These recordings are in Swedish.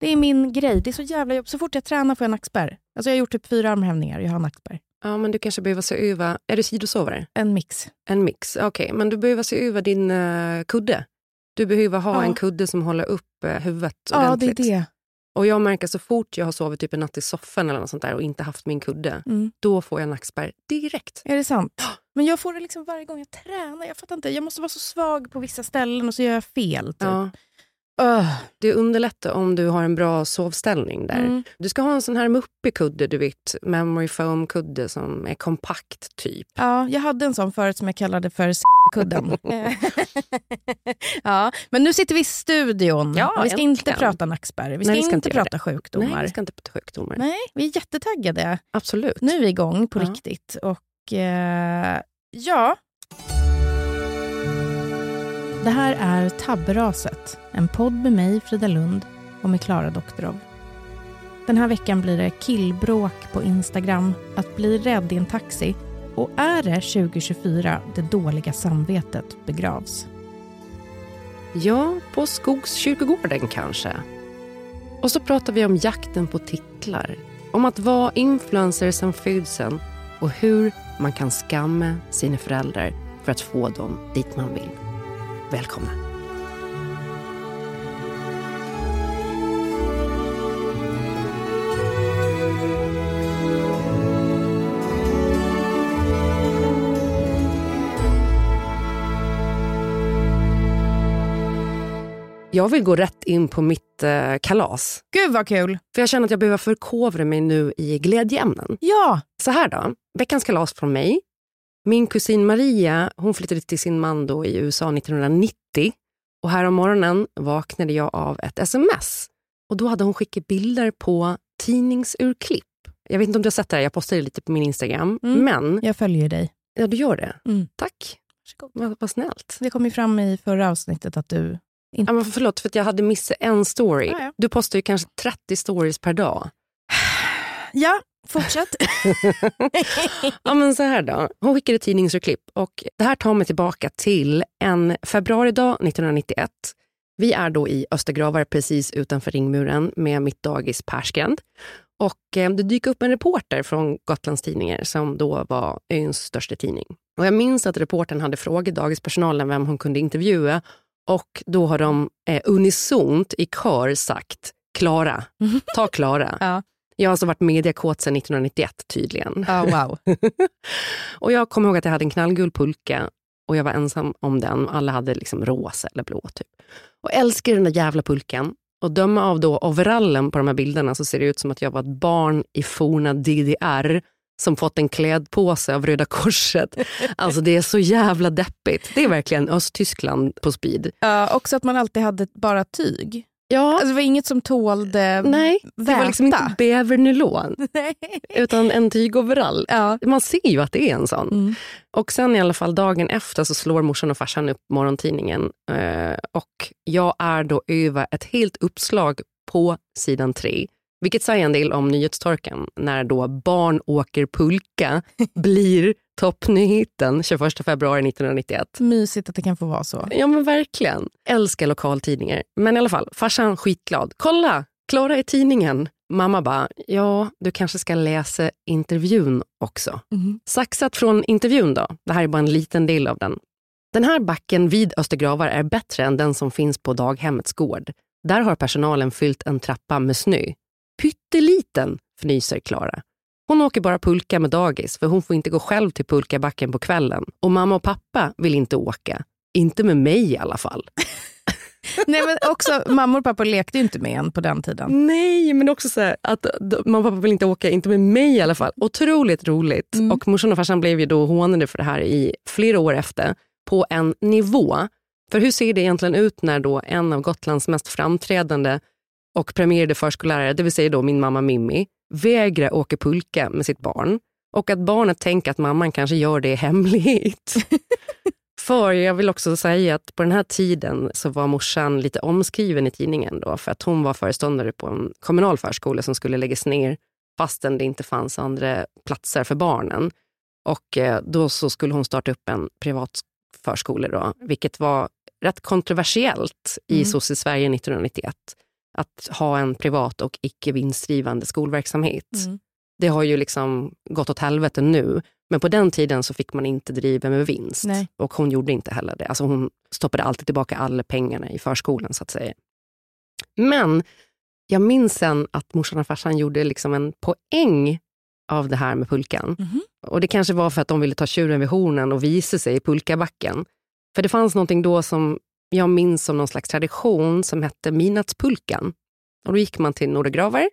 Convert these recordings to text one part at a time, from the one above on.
Det är min grej. Det är så jävla jobb. Så fort jag tränar får jag nackspärr. Alltså jag har gjort typ fyra armhävningar. Jag har nackspärr. Ja, men du kanske behöver se över... Är du sidosovare? En mix. En mix? Okej, men du behöver se över din uh, kudde. Du behöver ha Ja. en kudde som håller upp eh, huvudet Ja, det är ordentligt. det. Och jag märker så fort jag har sovit typ en natt i soffan eller något sånt där och inte haft min kudde, Mm. då får jag nackspärr direkt. Är det sant? Men jag får det liksom varje gång jag tränar. Jag fattar inte. Jag måste vara så svag på vissa ställen och så gör jag fel. Typ. Ja. Öh. Det underlättar om du har en bra sovställning där. Mm. Du ska ha en sån här muppig kudde, du vet, memory foam kudde som är kompakt typ. Ja, jag hade en sån förut som jag kallade för kudden. ja, men nu sitter vi i studion. Ja, vi ska inte äntligen. prata nackspärr. Vi ska, Nej, vi ska inte, inte prata sjukdomar. Nej, vi ska inte prata sjukdomar. Nej, vi är jättetaggade. Absolut. Nu är vi igång på Ja. riktigt. Och eh, ja... Det här är Tabberaset, en podd med mig, Frida Lund, och med Klara Doktorov. Den här veckan blir det killbråk på Instagram, att bli rädd i en taxi och är det 2024 det dåliga samvetet begravs? Ja, på Skogskyrkogården kanske. Och så pratar vi om jakten på titlar. Om att vara influencer sen födseln och hur man kan skamma sina föräldrar för att få dem dit man vill. Välkomna. Jag vill gå rätt in på mitt eh, kalas. Gud vad kul! För jag känner att jag behöver förkovra mig nu i glädjeämnen. Ja! Så här då, veckans kalas från mig. Min kusin Maria hon flyttade till sin man då i USA 1990. Och här om morgonen vaknade jag av ett sms. Och Då hade hon skickat bilder på tidningsurklipp. Jag vet inte om du har sett det här, jag postade lite på min Instagram. Mm. Men, Jag följer dig. ja du gör det. Mm. Tack, vad, vad snällt. Det kom ju fram i förra avsnittet att du... Ja, men förlåt för att jag hade missat en story. Ja, ja. Du postar ju kanske 30 stories per dag. Ja, fortsätt. Ja, men så här då. Hon skickade tidningsurklipp och det här tar mig tillbaka till en februaridag 1991. Vi är då i Östergravar precis utanför ringmuren med mitt dagis Persgrand. Och eh, det dyker upp en reporter från Gotlands Tidningar som då var öns största tidning. Och jag minns att reportern hade frågat dagispersonalen vem hon kunde intervjua och då har de eh, unisont i kör sagt Klara, ta Klara. Ja. Jag har alltså varit mediakåt sedan 1991 tydligen. Ja, wow. och jag kommer ihåg att jag hade en knallgul pulka och jag var ensam om den. Alla hade liksom rosa eller blå typ. Och älskar den där jävla pulkan. Och döma av då overallen på de här bilderna så ser det ut som att jag var ett barn i forna DDR som fått en klädpåse av Röda Korset. Alltså det är så jävla deppigt. Det är verkligen Östtyskland på speed. Ja, också att man alltid hade bara tyg. Ja, Alltså, det var inget som tålde nej, det var liksom inte väta. bävernylon utan en tygoverall. Ja. Man ser ju att det är en sån. Mm. Och sen i alla fall dagen efter så slår morsan och farsan upp morgontidningen. Eh, och jag är då över ett helt uppslag på sidan tre. Vilket säger en del om nyhetstorkan när då barn åker pulka blir toppnyheten 21 februari 1991. Mysigt att det kan få vara så. Ja men verkligen. Älskar lokaltidningar. Men i alla fall, farsan skitglad. Kolla, Klara är tidningen. Mamma bara, ja du kanske ska läsa intervjun också. Mm. Saxat från intervjun då. Det här är bara en liten del av den. Den här backen vid Östergravar är bättre än den som finns på daghemmets gård. Där har personalen fyllt en trappa med snö. Pytteliten, fnyser Klara. Hon åker bara pulka med dagis för hon får inte gå själv till pulkabacken på kvällen. Och mamma och pappa vill inte åka. Inte med mig i alla fall. Nej, men också, mammor och pappor lekte ju inte med en på den tiden. Nej, men också så här, att mamma och pappa vill inte åka, inte med mig i alla fall. Otroligt roligt. Mm. Och morsan och farsan blev ju då hånade för det här i flera år efter på en nivå. För hur ser det egentligen ut när då en av Gotlands mest framträdande och premierade förskollärare, det vill säga då min mamma Mimmi, vägrar åka pulka med sitt barn och att barnet tänker att mamman kanske gör det i hemlighet. För jag vill också säga att på den här tiden så var morsan lite omskriven i tidningen då för att hon var föreståndare på en kommunal förskola som skulle läggas ner fastän det inte fanns andra platser för barnen. Och eh, då så skulle hon starta upp en privat förskola då, vilket var rätt kontroversiellt i Mm. sosse-Sverige 1991. Att ha en privat och icke vinstdrivande skolverksamhet. Mm. Det har ju liksom gått åt helvete nu. Men på den tiden så fick man inte driva med vinst. Nej. Och hon gjorde inte heller det. Alltså hon stoppade alltid tillbaka alla pengarna i förskolan så att säga. Men jag minns sen att morsan och farsan gjorde liksom en poäng av det här med pulkan. Mhm. Och Det kanske var för att de ville ta tjuren vid hornen och visa sig i pulkabacken. För det fanns någonting då som jag minns som någon slags tradition som hette midnattspulkan. Och då gick man till Nordegravar.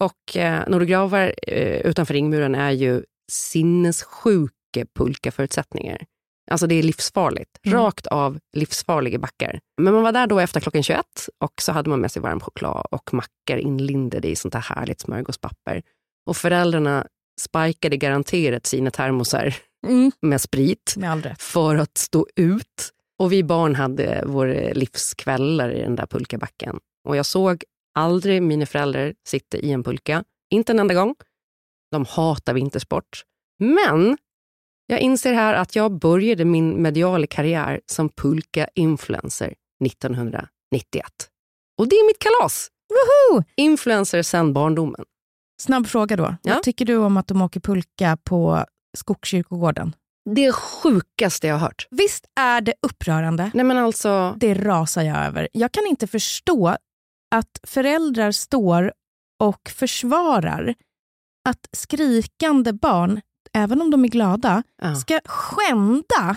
Och eh, Nordegravar eh, utanför ringmuren är ju sinnessjuka pulkaförutsättningar. Alltså det är livsfarligt. Mm. Rakt av livsfarliga backar. Men man var där då efter klockan 21 och så hade man med sig varm choklad och mackor inlindade i sånt här härligt smörgåspapper. Och föräldrarna spikade garanterat sina termosar Mm. med sprit Med för att stå ut. Och vi barn hade våra livskvällar i den där pulkabacken. Och jag såg aldrig mina föräldrar sitta i en pulka. Inte en enda gång. De hatar vintersport. Men jag inser här att jag började min mediala karriär som pulka-influencer 1991. Och det är mitt kalas! Woho! Influencer sen barndomen. Snabb fråga då. Ja. Vad tycker du om att de åker pulka på Skogskyrkogården? Det sjukaste jag har hört. Visst är det upprörande? Nej men alltså, Det rasar jag över. Jag kan inte förstå att föräldrar står och försvarar att skrikande barn, även om de är glada, ja. ska skända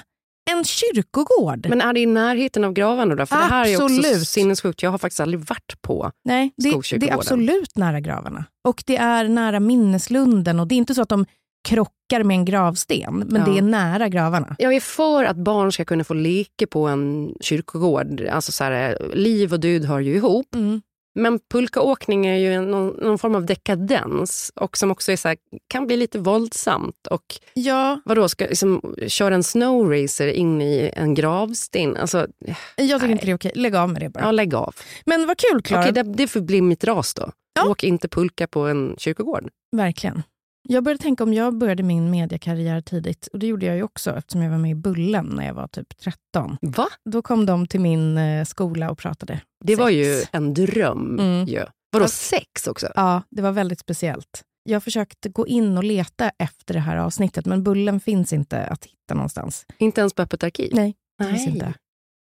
en kyrkogård. Men är det i närheten av gravarna då? För det här är också Absolut. sinnessjukt. Jag har faktiskt aldrig varit på. Nej, det, det är absolut nära gravarna. Och det är nära minneslunden. Och Det är inte så att de krockar med en gravsten, men Ja. det är nära gravarna. Jag är för att barn ska kunna få leka på en kyrkogård. Alltså så här, liv och död hör ju ihop. Mm. Men pulkaåkning är ju någon, någon form av dekadens och som också är så här, kan bli lite våldsamt. Och Ja, vadå, ska liksom köra en snowracer in i en gravsten? Alltså, jag tycker Nej. inte det är okej. Lägg av med det bara. ja, lägg av. Men vad kul Klara. Okej, det, det får bli mitt ras då. Ja. Åk inte pulka på en kyrkogård. Verkligen. Jag började tänka om jag började min mediekarriär tidigt, och det gjorde jag ju också eftersom jag var med i Bullen när jag var typ 13. Va? Då kom de till min eh, skola och pratade. Det var sex. ju en dröm. Mm. Ju. Vadå, sex också? Ja, det var väldigt speciellt. Jag försökte gå in och leta efter det här avsnittet, men Bullen finns inte att hitta någonstans. Inte ens på Öppet arkiv? Nej, det finns inte.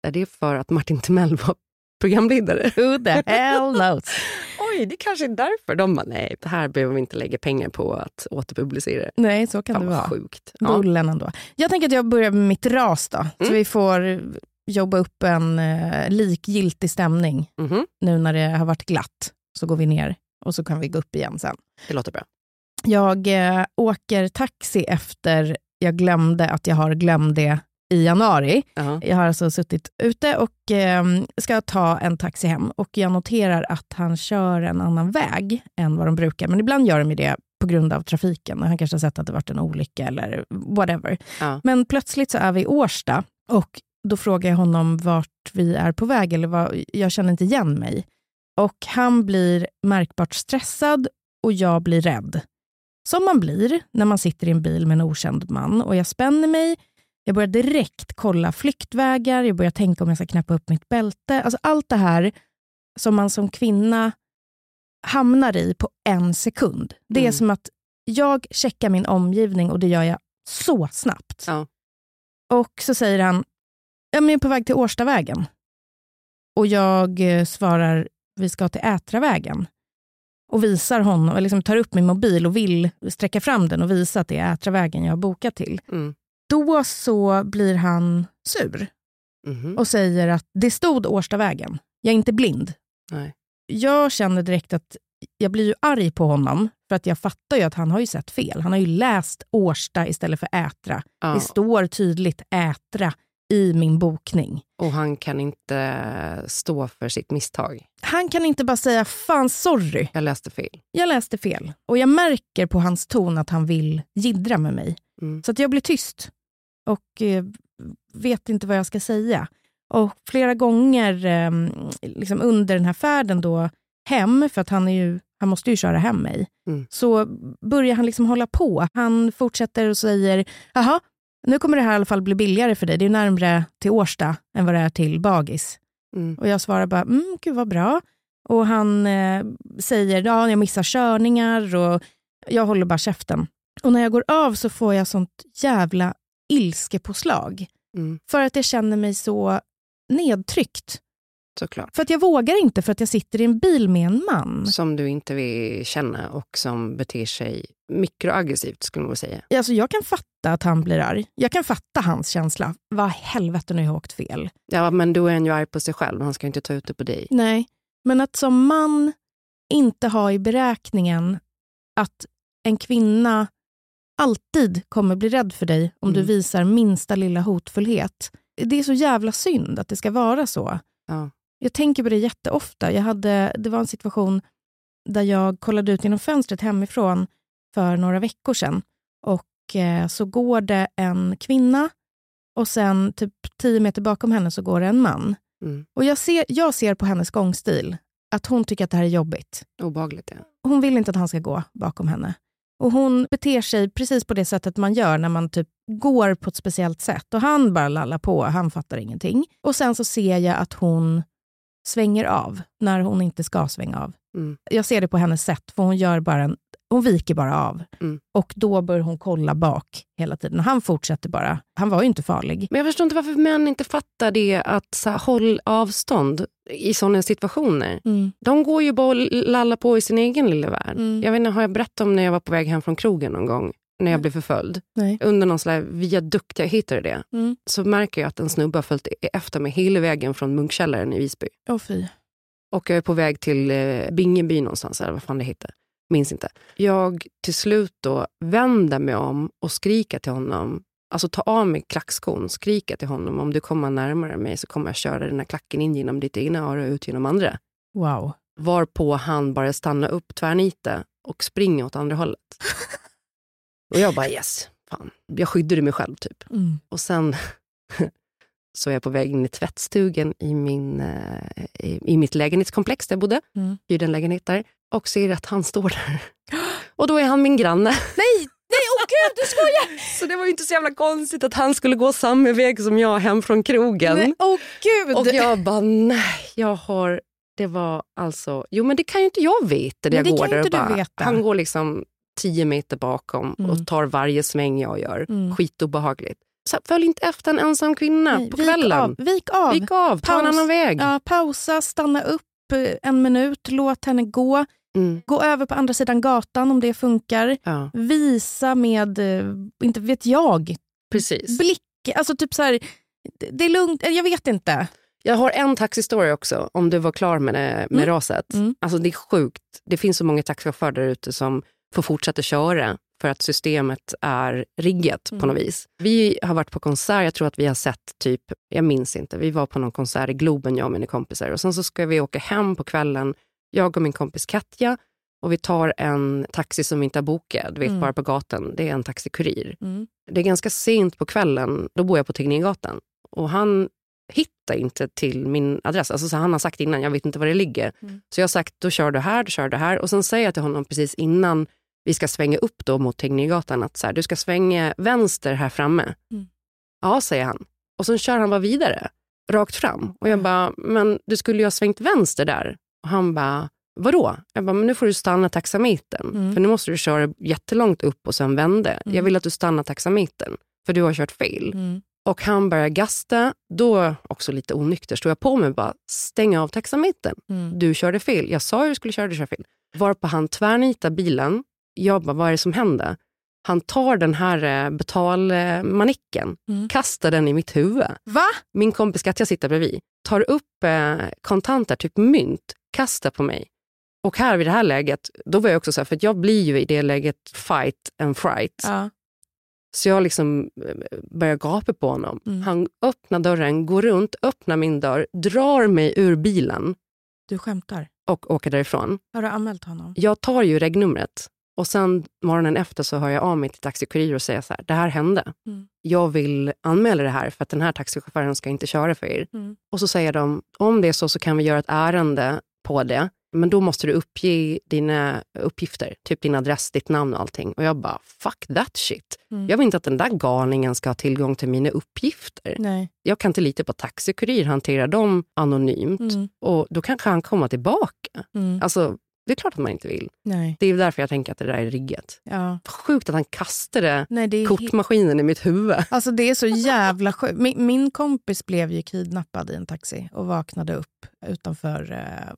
Är det för att Martin Timell var programledare? Who the hell knows? Oj, det kanske är därför. De bara, nej, det här behöver vi inte lägga pengar på att återpublicera. Nej, så kan Fan det vara. sjukt. Ja. Bullen ändå. Jag tänker att jag börjar med mitt ras då, så Mm. vi får jobba upp en eh, likgiltig stämning Mhm, nu när det har varit glatt. Så går vi ner och så kan vi gå upp igen sen. Det låter bra. Jag eh, åker taxi efter jag glömde att jag har glömt det i januari. Ja. Jag har alltså suttit ute och eh, ska ta en taxi hem och jag noterar att han kör en annan väg än vad de brukar. Men ibland gör de ju det på grund av trafiken. Han kanske har sett att det varit en olycka eller whatever. Ja. Men plötsligt så är vi i Årsta och då frågar jag honom vart vi är på väg. Eller vad, jag känner inte igen mig. Och han blir märkbart stressad och jag blir rädd. Som man blir när man sitter i en bil med en okänd man. Och jag spänner mig, jag börjar direkt kolla flyktvägar, jag börjar tänka om jag ska knäppa upp mitt bälte. Alltså allt det här som man som kvinna hamnar i på en sekund. Det är Mm. som att jag checkar min omgivning och det gör jag så snabbt. Ja. Och så säger han, jag är på väg till Årstavägen. Och jag eh, svarar, vi ska till Ätravägen. Och visar honom, liksom tar upp min mobil och vill sträcka fram den och visa att det är Ätravägen jag har bokat till. Mm. Då så blir han sur Mhm. och säger att det stod Årstavägen. Jag är inte blind. Nej. Jag känner direkt att jag blir ju arg på honom för att jag fattar ju att han har ju sett fel. Han har ju läst Årsta istället för Ätra. Ja. Det står tydligt Ätra i min bokning. Och han kan inte stå för sitt misstag. Han kan inte bara säga fan sorry, Jag läste fel. jag läste fel. Och jag märker på hans ton att han vill jiddra med mig. Mm. Så att jag blir tyst och eh, vet inte vad jag ska säga. Och flera gånger eh, liksom under den här färden då hem, för att han, är ju, han måste ju köra hem mig, Mm. så börjar han liksom hålla på. Han fortsätter och säger, jaha, nu kommer det här i alla fall bli billigare för dig. Det är närmre till Årsta än vad det är till Bagis. Mm. Och jag svarar bara, mm, gud vad bra. Och han eh, säger, ja jag missar körningar och jag håller bara käften. Och när jag går av så får jag sånt jävla ilskepåslag. Mm, För att jag känner mig så nedtryckt. såklart. För att jag vågar inte för att jag sitter i en bil med en man. Som du inte vill känna och som beter sig mikroaggressivt skulle man säga. Alltså jag kan fatta att han blir arg. Jag kan fatta hans känsla. Vad i helvete, nu har jag åkt fel. Ja, men då är han ju arg på sig själv. Han ska inte ta ut det på dig. Nej, men att som man inte ha i beräkningen att en kvinna alltid kommer bli rädd för dig om du Mm. visar minsta lilla hotfullhet. Det är så jävla synd att det ska vara så. Ja. Jag tänker på det jätteofta. Jag hade, det var en situation där jag kollade ut genom fönstret hemifrån för några veckor sedan. Och eh, så går det en kvinna och sen typ tio meter bakom henne så går det en man. Mm. Och jag ser, jag ser på hennes gångstil att hon tycker att det här är jobbigt. Obehagligt, ja. Hon vill inte att han ska gå bakom henne. Och Hon beter sig precis på det sättet man gör när man typ går på ett speciellt sätt. Och Han bara lallar på, han fattar ingenting. Och Sen så ser jag att hon svänger av när hon inte ska svänga av. Mm. Jag ser det på hennes sätt, för hon, gör bara en, hon viker bara av. Mm. Och Då börjar hon kolla bak hela tiden. Och han fortsätter bara. Han var ju inte farlig. Men jag förstår inte varför män inte fattar det att så här, håll avstånd i sådana situationer. Mm. De går ju bara och lallar på i sin egen lilla värld. Mm. Jag vet inte, har jag berättat om när jag var på väg hem från krogen någon gång? När jag blev förföljd. Nej. Under någon sån här viadukt, jag hittade det. Mm. Så märker jag att en snubbe har följt efter mig hela vägen från Munkkällaren i Visby. Åh fy. Och jag är på väg till eh, Bingeby någonstans, eller vad fan det heter. Minns inte. Jag till slut då vänder mig om och skriker till honom. Alltså ta av mig klackskon, skriker till honom. Om du kommer närmare mig så kommer jag köra den här klacken in genom ditt egna öra och ut genom andra. Wow. Varpå han bara stannar upp tvärnite och springer åt andra hållet. Och jag bara yes, fan. Jag skyddade mig själv typ. Mm. Och sen så är jag på väg in i tvättstugan i, min, eh, i, i mitt lägenhetskomplex där jag bodde. Mm. Hyrde en lägenhet där. Och ser att han står där. Och då är han min granne. Nej, gud, du skojar! Så det var ju inte så jävla konstigt att han skulle gå samma väg som jag hem från krogen. Nej, åh gud! Och jag bara, nej, jag har... Det var alltså... Jo, men det kan ju inte jag veta. Nej, jag går där bara. Han går liksom tio meter bakom Mm. och tar varje sväng jag gör. Mm. Skitobehagligt. Så följ inte efter en ensam kvinna Nej, på vik kvällen. Av, vik av. Vik av, ta en annan väg. Ja, pausa, stanna upp eh, en minut, låt henne gå. Mm, Gå över på andra sidan gatan om det funkar. ja, Visa med, eh, inte vet jag, precis. blick. Alltså typ så här, det- är lugnt, eh, jag vet inte. Jag har en taxistory också, om du var klar med, det, med Mm. raset. Mm. Alltså det är sjukt. Det finns så många taxichaufförer där ute som får fortsätta köra för att systemet är riggat på Mm. något vis. Vi har varit på konsert, jag tror att vi har sett typ, jag minns inte, vi var på någon konsert i Globen jag och mina kompisar och sen så ska vi åka hem på kvällen, jag och min kompis Katja och vi tar en taxi som vi inte har bokat, du vet Mm. bara på gatan, det är en taxikurir. Mm. Det är ganska sent på kvällen, då bor jag på Tegnérgatan. Och han hittar inte till min adress. Alltså, så han har sagt innan, jag vet inte var det ligger. Mm. Så jag har sagt, då kör du här, då kör du här. Och sen säger jag till honom precis innan vi ska svänga upp då mot Tegnérgatan att så här, du ska svänga vänster här framme. Mm. Ja, säger han. Och sen kör han bara vidare, rakt fram. Och jag Mm. bara, men du skulle ju ha svängt vänster där. Och han bara, vadå? Jag bara, men nu får du stanna taxametern. Mm. För nu måste du köra jättelångt upp och sen vända. Jag Mm. vill att du stannar taxametern, för du har kört fel. Mm. Och han börjar gasta, då också lite onykter, står jag på mig och bara stäng av taxametern. Mm. Du körde fel. Jag sa ju du skulle köra, du kör fel. Varpå han tvärnitar bilen. Jag bara, vad är det som händer? Han tar den här eh, betalmanicken, Mm. kastar den i mitt huvud. Va? Min kompis Katja sitter bredvid, tar upp eh, kontanter, typ mynt, kastar på mig. Och här vid det här läget, då var jag också så här, för jag blir ju i det läget fight and fright. Ja. Så jag liksom eh, börjar gapa på honom. Mm. Han öppnar dörren, går runt, öppnar min dörr, drar mig ur bilen Du skämtar. och åker därifrån. Har du anmält honom? Jag tar ju regnumret och sen morgonen efter så hör jag av mig till taxikurir och säger så här, det här hände. Mm. Jag vill anmäla det här för att den här taxichauffören ska inte köra för er. Mm. Och så säger de, om det är så så kan vi göra ett ärende på det. Men då måste du uppge dina uppgifter, typ din adress, ditt namn och allting. Och jag bara, fuck that shit. Mm. Jag vill inte att den där galningen ska ha tillgång till mina uppgifter. Nej. Jag kan inte lita på taxikurir hanterar dem anonymt. Mm. Och då kanske han kommer tillbaka. Mm. Alltså, Det är klart att man inte vill. Nej. Det är därför jag tänker att det där är riggat. Ja. Sjukt att han kastade Nej, kortmaskinen i mitt huvud. Alltså det är så jävla sjukt. Min, min kompis blev ju kidnappad i en taxi och vaknade upp utanför, eh,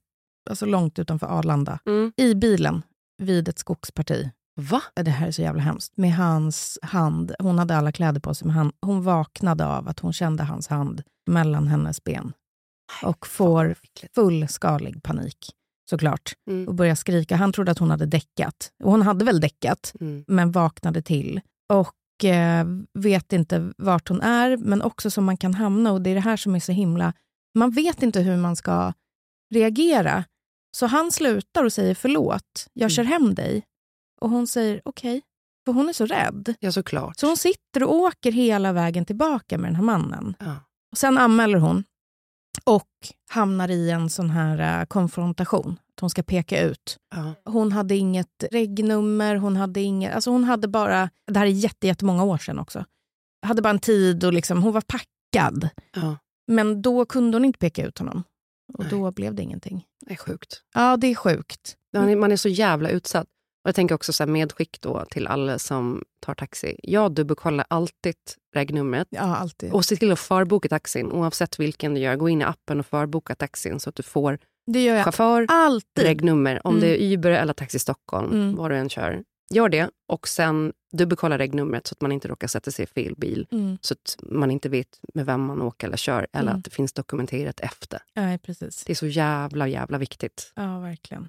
alltså långt utanför Arlanda. Mm. I bilen vid ett skogsparti. Va? Det här är så jävla hemskt. Med hans hand, hon hade alla kläder på sig, men han, hon vaknade av att hon kände hans hand mellan hennes ben. Och får fullskalig panik, såklart. Mm. Och börjar skrika. Han trodde att hon hade däckat. Och hon hade väl däckat, Mm. men vaknade till. Och eh, vet inte vart hon är, men också som man kan hamna. Och det är det här som är så himla... Man vet inte hur man ska reagera. Så han slutar och säger förlåt, jag kör hem dig. Och hon säger okej, för hon är så rädd. Ja, såklart. Så hon sitter och åker hela vägen tillbaka med den här mannen. Ja. Och sen anmäler hon och hamnar i en sån här eh, konfrontation. Att hon ska peka ut. Ja. Hon hade inget regnummer, hon hade inget... Alltså hon hade bara... Det här är jätte, jättemånga år sedan också. Hade bara en tid och liksom, hon var packad. Ja. Men då kunde hon inte peka ut honom. Och Nej. då blev det ingenting. Det är sjukt. Ja, det är sjukt. Man är, man är så jävla utsatt. Och jag tänker också så medskick då till alla som tar taxi. Jag dubbelkollar alltid regnumret Ja, alltid. och se till att förboka taxin oavsett vilken du gör. Gå in i appen och förboka taxin så att du får det gör jag chaufför, alltid. regnummer. Om Mm. det är Uber eller Taxi Stockholm, Mm. vad du än kör. Gör det och sen dubbelkolla regnumret så att man inte råkar sätta sig i fel bil. Mm. Så att man inte vet med vem man åker eller kör eller Mm. att det finns dokumenterat efter. Nej, precis. Det är så jävla, jävla viktigt. Ja, verkligen.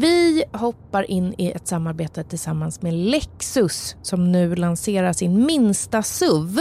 Vi hoppar in i ett samarbete tillsammans med Lexus som nu lanserar sin minsta SUV.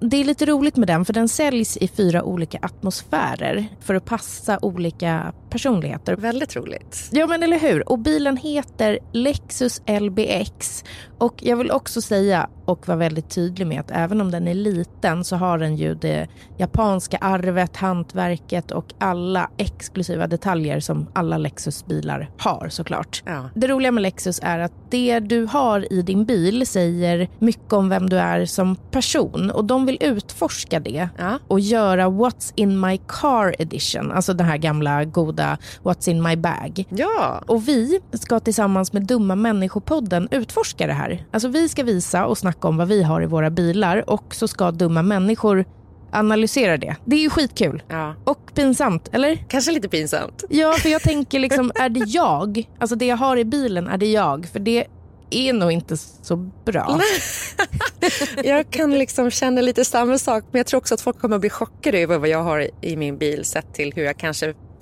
Det är lite roligt med den för den säljs i fyra olika atmosfärer för att passa olika personligheter. Väldigt roligt. Ja men eller hur. Och bilen heter Lexus LBX. Och jag vill också säga och vara väldigt tydlig med att även om den är liten så har den ju det japanska arvet, hantverket och alla exklusiva detaljer som alla Lexus-bilar har såklart. Ja. Det roliga med Lexus är att det du har i din bil säger mycket om vem du är som person och de vill utforska det Ja. och göra What's in my car edition, alltså den här gamla goda What's in my bag. Ja. Och vi ska tillsammans med Dumma människopodden utforska det här. Alltså vi ska visa och snacka om vad vi har i våra bilar och så ska dumma människor analysera det. Det är ju skitkul. ja. Och pinsamt, eller? Kanske lite pinsamt. Ja, för jag tänker liksom, är det jag? Alltså det jag har i bilen, är det jag? För det är nog inte så bra. Jag kan liksom känna lite samma sak, men jag tror också att folk kommer att bli chockade över vad jag har i min bil sett till hur jag kanske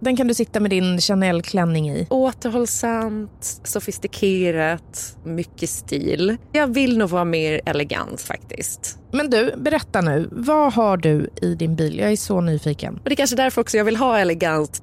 Den kan du sitta med din Chanel-klänning i. Återhållsamt, sofistikerat, mycket stil. Jag vill nog vara mer elegant faktiskt. Men du, berätta nu. Vad har du i din bil? Jag är så nyfiken. Och det är kanske därför också jag vill ha elegant.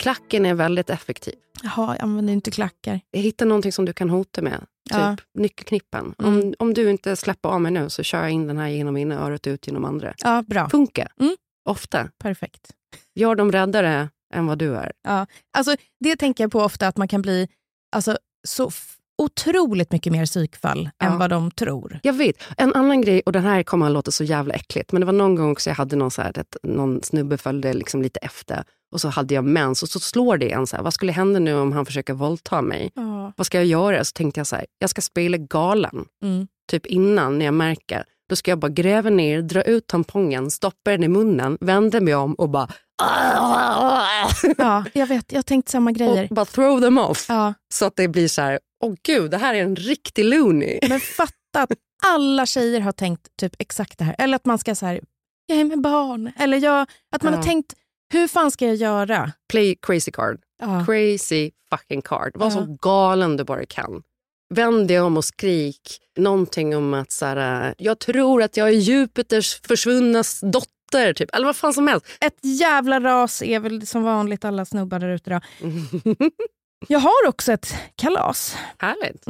Klacken är väldigt effektiv. Jaha, jag använder inte klackar. Hitta någonting som du kan hota med. Typ Ja. nyckelknippen. Mm. Om, om du inte släpper av mig nu så kör jag in den här genom ena örat ut genom andra. Ja, bra. Funkar. Mm. Ofta. Perfekt. Gör dem räddare än vad du är. Ja, alltså, det tänker jag på ofta, att man kan bli alltså, så otroligt mycket mer psykfall Ja. än vad de tror. Jag vet. En annan grej, och den här kommer att låta så jävla äckligt, men det var någon gång också jag hade någon, så här, att någon snubbe följde liksom lite efter och så hade jag mens och så slår det en så här, vad skulle hända nu om han försöker våldta mig? Ja. Vad ska jag göra? Så tänkte jag så här, jag ska spela galen. Mm. Typ innan när jag märker, då ska jag bara gräva ner, dra ut tampongen, stoppa den i munnen, vända mig om och bara ja, jag vet. Jag har tänkt samma grejer. och bara throw them off. Ja. Så att det blir så här, åh gud, det här är en riktig loony. Men fatta att alla tjejer har tänkt typ exakt det här. Eller att man ska så här, jag är med barn. Eller jag, att man Ja. har tänkt, hur fan ska jag göra? Play crazy card. Ja. Crazy fucking card. Var Ja. så galen du bara kan. Vänd dig om och skrik någonting om att så här, jag tror att jag är Jupiters försvunna dotter. Typ. Eller vad fan som helst. Ett jävla ras är väl som vanligt alla snubbar där ute. Då. Jag har också ett kalas. Härligt.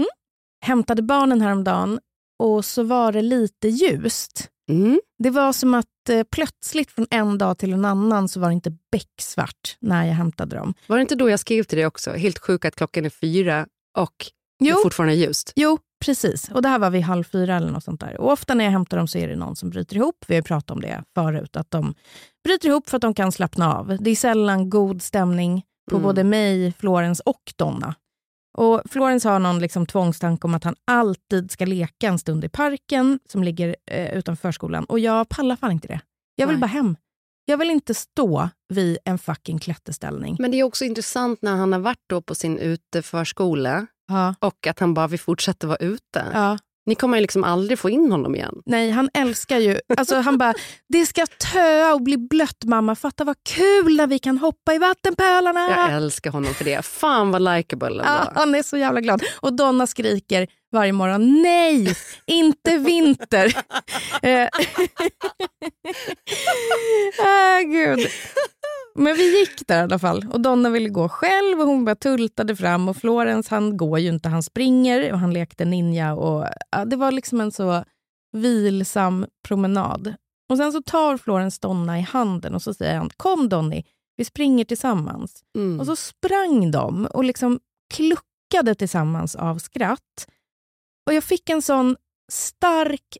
Hämtade barnen häromdagen och så var det lite ljust. Mm. Det var som att eh, plötsligt från en dag till en annan så var det inte becksvart när jag hämtade dem. Var det inte då jag skrev till dig också? Helt sjukt att klockan är fyra och det Jo. är fortfarande ljust. Jo, precis. Och det här var vid halv fyra eller något sånt där. Och ofta när jag hämtar dem så är det någon som bryter ihop. Vi har ju pratat om det förut, att de bryter ihop för att de kan slappna av. Det är sällan god stämning på Mm. både mig, Florens och Donna. Och Florens har någon liksom tvångstanke om att han alltid ska leka en stund i parken som ligger eh, utanför förskolan. Och jag pallar fan inte det. Jag vill Nej. bara hem. Jag vill inte stå vid en fucking klätterställning. Men det är också intressant när han har varit då på sin uteförskola Ja, och att han bara vill fortsätta vara ute. ja. Ni kommer ju liksom aldrig få in honom igen. Nej, han älskar ju... Alltså han bara, det ska töa och bli blött mamma. Fatta vad kul när vi kan hoppa i vattenpölarna. Jag älskar honom för det. Fan vad likeable han Ja, han är så jävla glad. Och Donna skriker varje morgon, nej, inte vinter. Ah, gud. Men vi gick där i alla fall. Och Donna ville gå själv och hon bara tultade fram. Och Florens han går ju inte, han springer och han lekte ninja. Och, ja, det var liksom en så vilsam promenad. Och Sen så tar Florence Donna i handen och så säger han kom Donny, vi springer tillsammans. Mm. Och så sprang de och liksom kluckade tillsammans av skratt. Och Jag fick en sån stark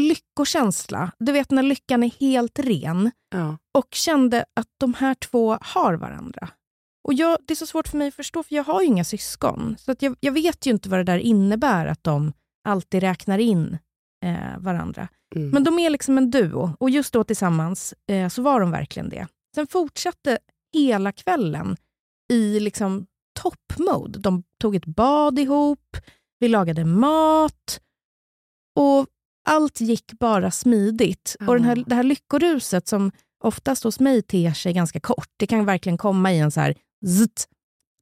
lyckokänsla. Du vet när lyckan är helt ren. ja. Och kände att de här två har varandra. Och jag, Det är så svårt för mig att förstå, för jag har ju inga syskon. Så att jag, jag vet ju inte vad det där innebär, att de alltid räknar in eh, varandra. Mm. Men de är liksom en duo och just då tillsammans eh, så var de verkligen det. Sen fortsatte hela kvällen i liksom toppmode. De tog ett bad ihop, vi lagade mat och allt gick bara smidigt. Och den här, Ja. det här lyckoruset som oftast hos mig ter sig ganska kort, det kan verkligen komma i en så här zzzt,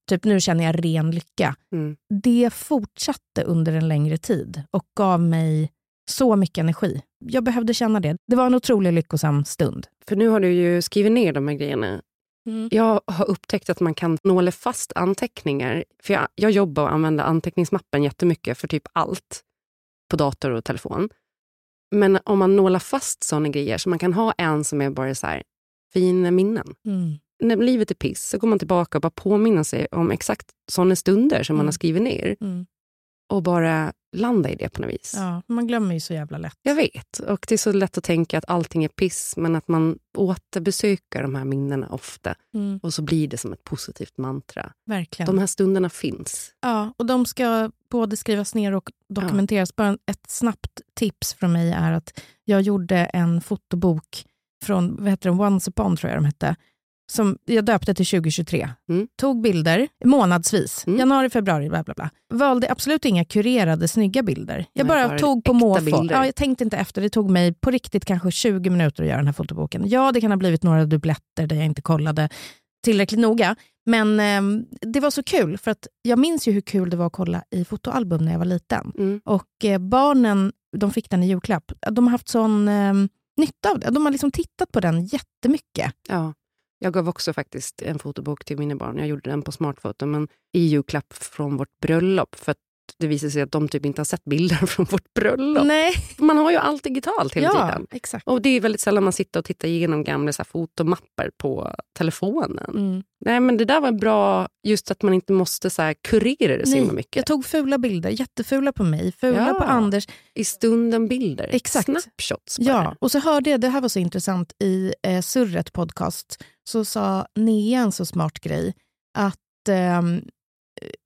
typ nu känner jag ren lycka. Mm. Det fortsatte under en längre tid och gav mig så mycket energi. Jag behövde känna det. Det var en otroligt lyckosam stund. För nu har du ju skrivit ner de här grejerna. Jag har upptäckt att man kan nåla fast anteckningar. För jag, jag jobbar och använder anteckningsmappen jättemycket för typ allt på dator och telefon. Men om man nålar fast såna grejer, så man kan ha en som är bara så här, fina minnen. Mm. När livet är piss så går man tillbaka och bara påminner sig om exakt såna stunder som man Mm. har skrivit ner Mm. och bara landa i det på något vis. Ja, man glömmer ju så jävla lätt. Jag vet. Och det är så lätt att tänka att allting är piss, men att man återbesöker de här minnena ofta. Mm, Och så blir det som ett positivt mantra. verkligen. De här stunderna finns. Ja, och de ska både skrivas ner och dokumenteras. Bara ett snabbt tips från mig är att jag gjorde en fotobok från vad heter den, Once upon, tror jag de hette. Som jag döpte till 2023. Mm. Tog bilder månadsvis. Mm. Januari, februari, bla bla bla. Valde absolut inga kurerade snygga bilder. Jag Nej, bara, tog på måfå. Ja, jag tänkte inte efter. Det tog mig på riktigt kanske 20 minuter att göra den här fotoboken. Ja, det kan ha blivit några dubbletter där jag inte kollade tillräckligt noga. Men ehm, det var så kul, för att jag minns ju hur kul det var att kolla i fotoalbum när jag var liten. Mm. Och eh, barnen, de fick den i julklapp. De har haft sån ehm, nytta av det. De har liksom tittat på den jättemycket. Ja. Jag gav också faktiskt en fotobok till mina barn. Jag gjorde den på smartfoto, men i julklapp från vårt bröllop. För att det visade sig att de typ inte har sett bilder från vårt bröllop. Nej, Man har ju allt digitalt hela ja, tiden. exakt. Och det är väldigt sällan man sitter och tittar igenom gamla så här, fotomapper på telefonen. Mm. Nej, men det där var bra, just att man inte måste så här, kurera det så himla Nej, mycket. jag tog fula bilder, jättefula på mig, fula Ja. på Anders. I stunden bilder. Exakt. Snapshots bara. Ja, och så hörde jag, det här var så intressant, i eh, Surret podcast så sa Nea en så smart grej att ehm,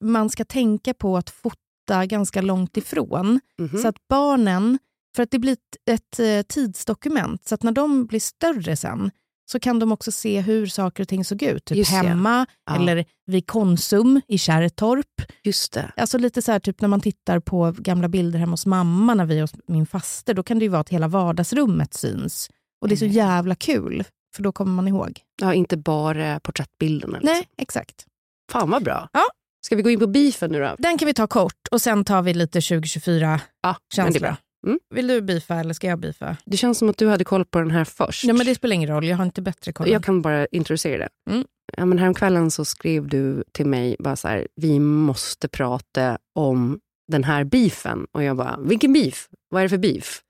man ska tänka på att fota ganska långt ifrån Mhm. så att barnen, för att det blir ett, ett eh, tidsdokument, så att när de blir större sen så kan de också se hur saker och ting såg ut. Typ Just hemma Ja. eller vid Konsum i Kärrtorp. Just det. Alltså lite så här, typ när man tittar på gamla bilder hemma hos mamma när vi är hos min faster, då kan det ju vara att hela vardagsrummet syns. Och det är så Mm. jävla kul, för då kommer man ihåg. Ja, inte bara porträttbilderna. Liksom. Nej, exakt. Fan vad bra. Ja. Ska vi gå in på beefen nu då? Den kan vi ta kort och sen tar vi lite 2024 Ja, men det är känsla. bra. Mm. Vill du bifa eller ska jag bifa? Det känns som att du hade koll på den här först. Ja, men det spelar ingen roll, jag har inte bättre koll. Jag kan bara introducera det. Mm. Ja, men häromkvällen så skrev du till mig bara så här, vi måste prata om den här beefen. Och jag bara, vilken beef? Vad är det för beef?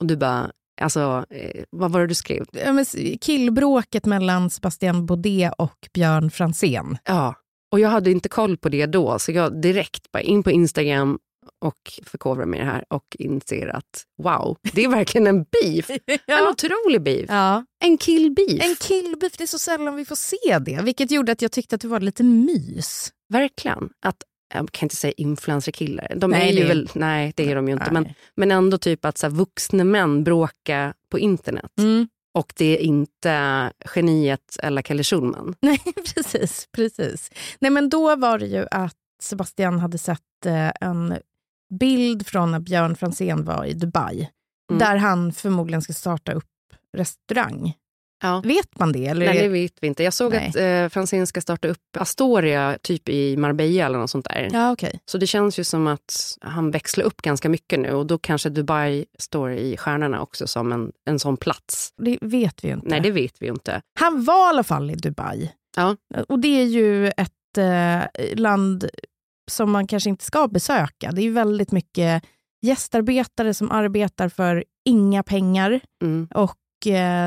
Och du bara, alltså, eh, vad var det du skrev? Ja, killbråket mellan Sebastian Baudet och Björn Franzén. Ja, och jag hade inte koll på det då, så jag direkt bara in på Instagram och förkovrar mig i det här och inser att wow, det är verkligen en beef. En otrolig beef. Ja. En killbeef. En killbeef, det är så sällan vi får se det. Vilket gjorde att jag tyckte att det var lite mys. Verkligen. Att, jag kan inte säga influencerkillar. De Nej, är ju det- väl, nej, det är de ju inte. Men, Nej. men ändå typ att så här, vuxna män bråkar på internet. Mm. Och det är inte geniet eller Kalle Schulman. Nej, precis, precis. Nej, men då var det ju att Sebastian hade sett eh, en bild från när Björn Franzén var i Dubai. Mm. Där han förmodligen ska starta upp restaurang. Ja. Vet man det? Eller? Nej, det vet vi inte. Jag såg Nej. att eh, Franzén ska starta upp Astoria typ i Marbella eller något sånt där. Ja, okej. Så det känns ju som att han växlar upp ganska mycket nu och då kanske Dubai står i stjärnorna också som en, en sån plats. Det vet vi ju inte. Nej, det vet vi ju inte. Han var i alla fall i Dubai. Ja. Och det är ju ett eh, land som man kanske inte ska besöka. Det är ju väldigt mycket gästarbetare som arbetar för inga pengar Mm. och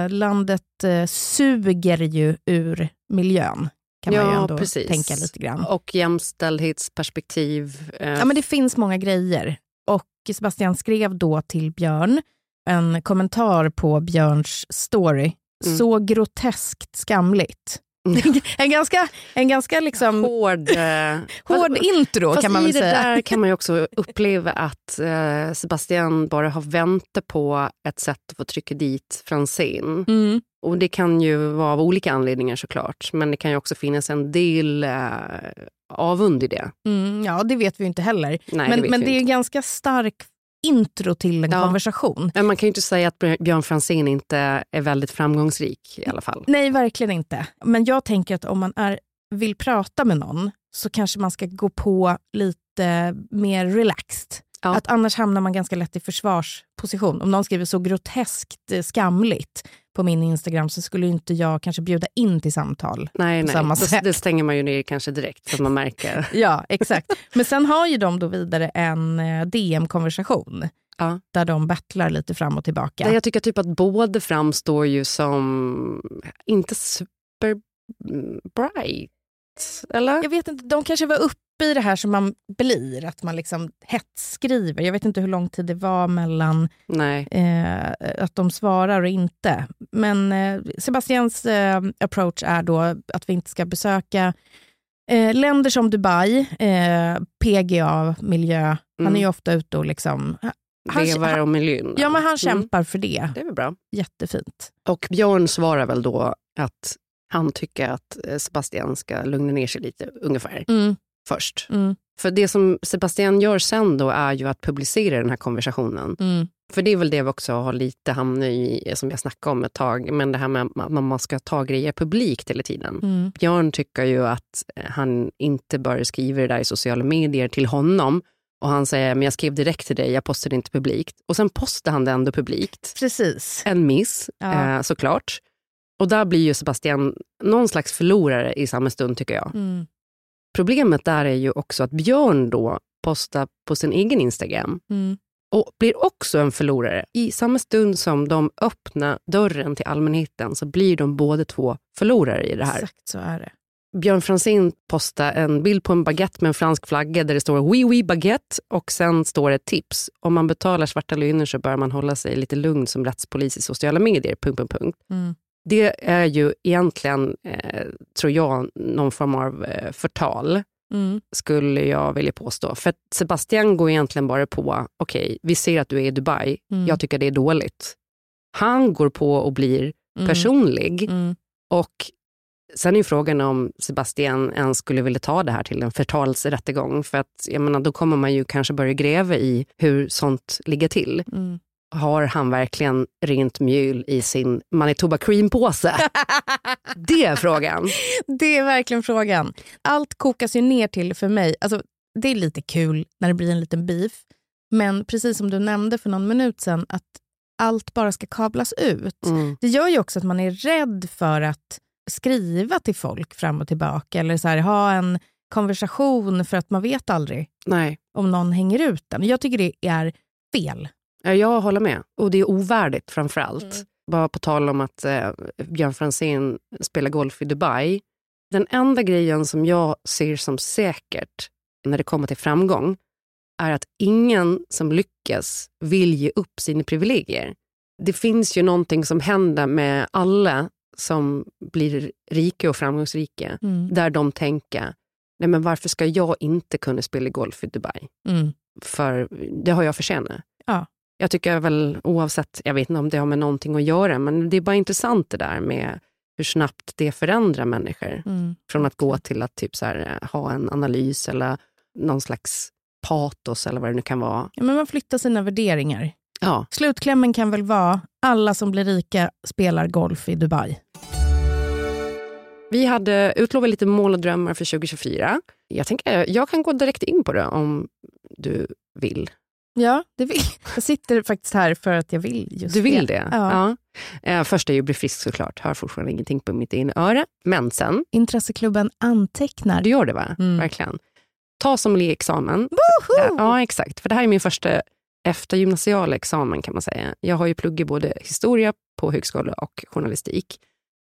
landet eh, suger ju ur miljön. Kan man ju Ja, ändå precis. tänka lite grann. Och jämställdhetsperspektiv. Eh, Ja, men det finns många grejer. Och Sebastian skrev då till Björn en kommentar på Björns story. Mm. Så groteskt skamligt. en ganska, en ganska liksom hård... Eh, hård intro kan man i väl det säga. där kan man ju också uppleva att eh, Sebastian bara har väntat på ett sätt att få trycka dit Franzén. Mm. Och det kan ju vara av olika anledningar såklart. Men det kan ju också finnas en del eh, avund i det. Mm, ja, det vet vi ju inte heller. Nej, men det men det är en ganska stark intro till en Ja. konversation. Men man kan ju inte säga att Björn Franzén inte är väldigt framgångsrik i alla fall. Nej, verkligen inte. Men jag tänker att om man är, vill prata med någon så kanske man ska gå på lite mer relaxed. Ja. Att annars hamnar man ganska lätt i försvarsposition. Om någon skriver så groteskt eh, skamligt på min Instagram så skulle inte jag kanske bjuda in till samtal. Nej, nej. samma sätt. det stänger man ju ner kanske direkt så att man märker. Ja, exakt. Men sen har ju de då vidare en eh, DM-konversation Ja. där de battlar lite fram och tillbaka. Där Jag tycker typ att båda framstår ju som inte super bright. Eller? Jag vet inte, de kanske var uppe i det här som man blir, att man liksom hetsskriver. Jag vet inte hur lång tid det var mellan eh, att de svarar och inte. Men eh, Sebastians eh, approach är då att vi inte ska besöka eh, länder som Dubai, eh, PGA, miljö. Han Mm. är ju ofta ute och liksom... Han, Vevar han, om miljön. ja, men han Mm. kämpar för det. Det är väl bra. Jättefint. Och Björn svarar väl då att han tycker att eh, Sebastian ska lugna ner sig lite ungefär Mm, först. mm, För det som Sebastian gör sen då är ju att publicera den här konversationen. mm, För det är väl det vi också har lite hamnat i, som jag snackade om ett tag, men det här med att man ska ta grejer publikt hela tiden. mm. Björn tycker ju att eh, han inte bör skriva det där i sociala medier till honom. Och han säger, men jag skrev direkt till dig, jag postade inte publikt. Och sen postar han det ändå publikt. Precis. En miss, Ja. eh, såklart. Och där blir ju Sebastian någon slags förlorare i samma stund tycker jag. Mm, Problemet där är ju också att Björn då postar på sin egen Instagram mm. och blir också en förlorare. I samma stund som de öppnar dörren till allmänheten så blir de båda två förlorare i det här. Exakt så är det. Björn Franzén postar en bild på en baguette med en fransk flagga där det står oui oui baguette och sen står det tips. Om man betalar svarta löner så bör man hålla sig lite lugn som rättspolis i sociala medier. Punkt, punkt, punkt. Mm. Det är ju egentligen, eh, tror jag, någon form av eh, förtal Mm. skulle jag vilja påstå. För Sebastian går egentligen bara på, okej, vi ser att du är i Dubai, Mm. jag tycker det är dåligt. Han går på och blir Mm. personlig Mm. och sen är frågan om Sebastian ens skulle vilja ta det här till en förtalsrättegång. För att jag menar, då kommer man ju kanske börja gräva i hur sånt ligger till. Har han verkligen rent mjöl i sin Manitoba cream-påse? det är frågan. Det är verkligen frågan. Allt kokas ju ner till, för mig, alltså, det är lite kul när det blir en liten beef. Men precis som du nämnde för någon minut sedan, att allt bara ska kablas ut. Mm. Det gör ju också att man är rädd för att skriva till folk fram och tillbaka. Eller så här, ha en konversation för att man vet aldrig Nej. om någon hänger ut den. Jag tycker det är fel. Ja, Jag håller med. Och det är ovärdigt framför allt. Mm. Bara på tal om att eh, Björn Franzén spelar golf i Dubai. Den enda grejen som jag ser som säkert när det kommer till framgång är att ingen som lyckas vill ge upp sina privilegier. Det finns ju någonting som händer med alla som blir rika och framgångsrika Mm. där de tänker, nej men varför ska jag inte kunna spela golf i Dubai? Mm. för det har jag förtjänat. Ja. Jag tycker väl oavsett, jag vet inte om det har med någonting att göra, men det är bara intressant det där med hur snabbt det förändrar människor. Mm. Från att gå till att typ så här, eh, ha en analys eller någon slags patos eller vad det nu kan vara. Ja, men man flyttar sina värderingar. Ja, Slutklämmen kan väl vara alla som blir rika spelar golf i Dubai. vi hade utlovat lite mål och drömmar för 2024. Jag tänker, jag kan gå direkt in på det om du vill. Ja, det vill. jag sitter faktiskt här för att jag vill just Du vill det? Ja. Eh, först är ju bli frisk såklart, hör fortfarande ingenting på mitt ena öra. Men sen, Intresseklubben antecknar. du gör det va? Mm. Verkligen. Ta som examen. Woho! Ja, exakt. För det här är min första eftergymnasial examen kan man säga. Jag har ju pluggat både historia på högskola och journalistik,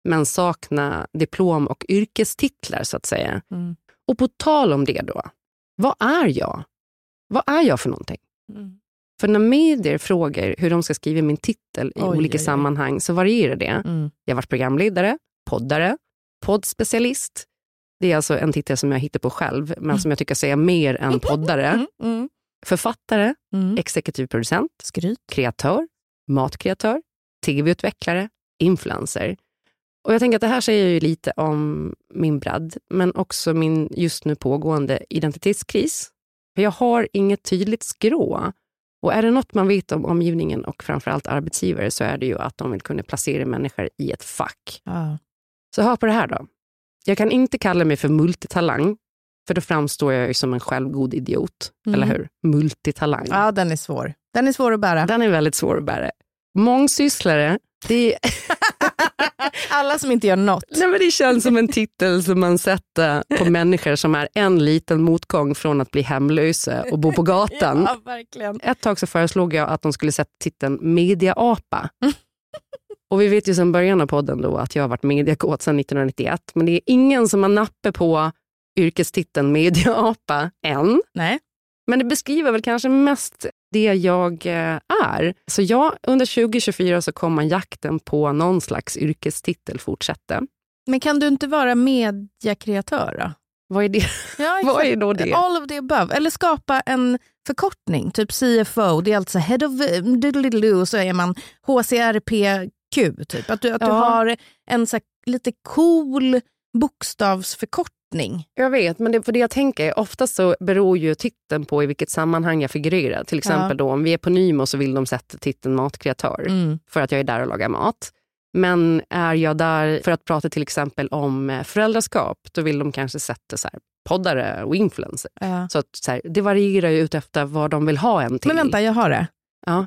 men saknar diplom och yrkestitlar så att säga. Mm. Och på tal om det då, vad är jag? Vad är jag för någonting? Mm. För när medier frågar hur de ska skriva min titel i Oj, olika oj, oj. sammanhang så varierar det. Mm. Jag har varit programledare, poddare, poddspecialist. Det är alltså en titel som jag hittar på själv, men som jag tycker säger mer än poddare. Mm. Mm. Författare, Mm. exekutiv producent, Skryt. kreatör, matkreatör, tv-utvecklare, influencer. Och jag tänker att det här säger ju lite om min bredd, men också min just nu pågående identitetskris. För jag har inget tydligt skrå. Och är det något man vet om omgivningen och framförallt arbetsgivare så är det ju att de vill kunna placera människor i ett fack. Ja. Så hör på det här då. Jag kan inte kalla mig för multitalang, för då framstår jag ju som en självgod idiot. Mm. Eller hur? Multitalang. ja, den är svår. Den är svår att bära. Den är väldigt svår att bära. Mångsysslare, det, Alla som inte gör något. nej men det känns som en titel som man sätter på människor som är en liten motgång från att bli hemlösa och bo på gatan. Ja, verkligen. Ett tag så föreslog jag att de skulle sätta titeln mediaapa. Och vi vet ju sedan början av podden då att jag har varit mediakåt sedan 1991, men det är ingen som har nappet på yrkestiteln mediaapa än. Nej. Men det beskriver väl kanske mest det jag eh, är. Så ja, under 2024 så kommer jakten på någon slags yrkestitel fortsätta. Men kan du inte vara mediakreatör då? Vad är det? Ja, Vad är då det? All of the above. Eller skapa en förkortning, typ CFO. Det är alltså head of eh, och så är man HCRPQ. Typ. Att du, att du Ja. har en så här, lite cool bokstavsförkortning. Jag vet, men det, för det jag tänker är ofta så beror ju titeln på i vilket sammanhang jag figurerar. Till exempel då om vi är på Nymo så vill de sätta titeln matkreatör Mm. för att jag är där och lagar mat. Men är jag där för att prata till exempel om eh, föräldraskap, då vill de kanske sätta så här, poddare och influencer. Ja. Så att, så här, det varierar ju ut efter vad de vill ha en till. Men vänta, jag har det. Ja.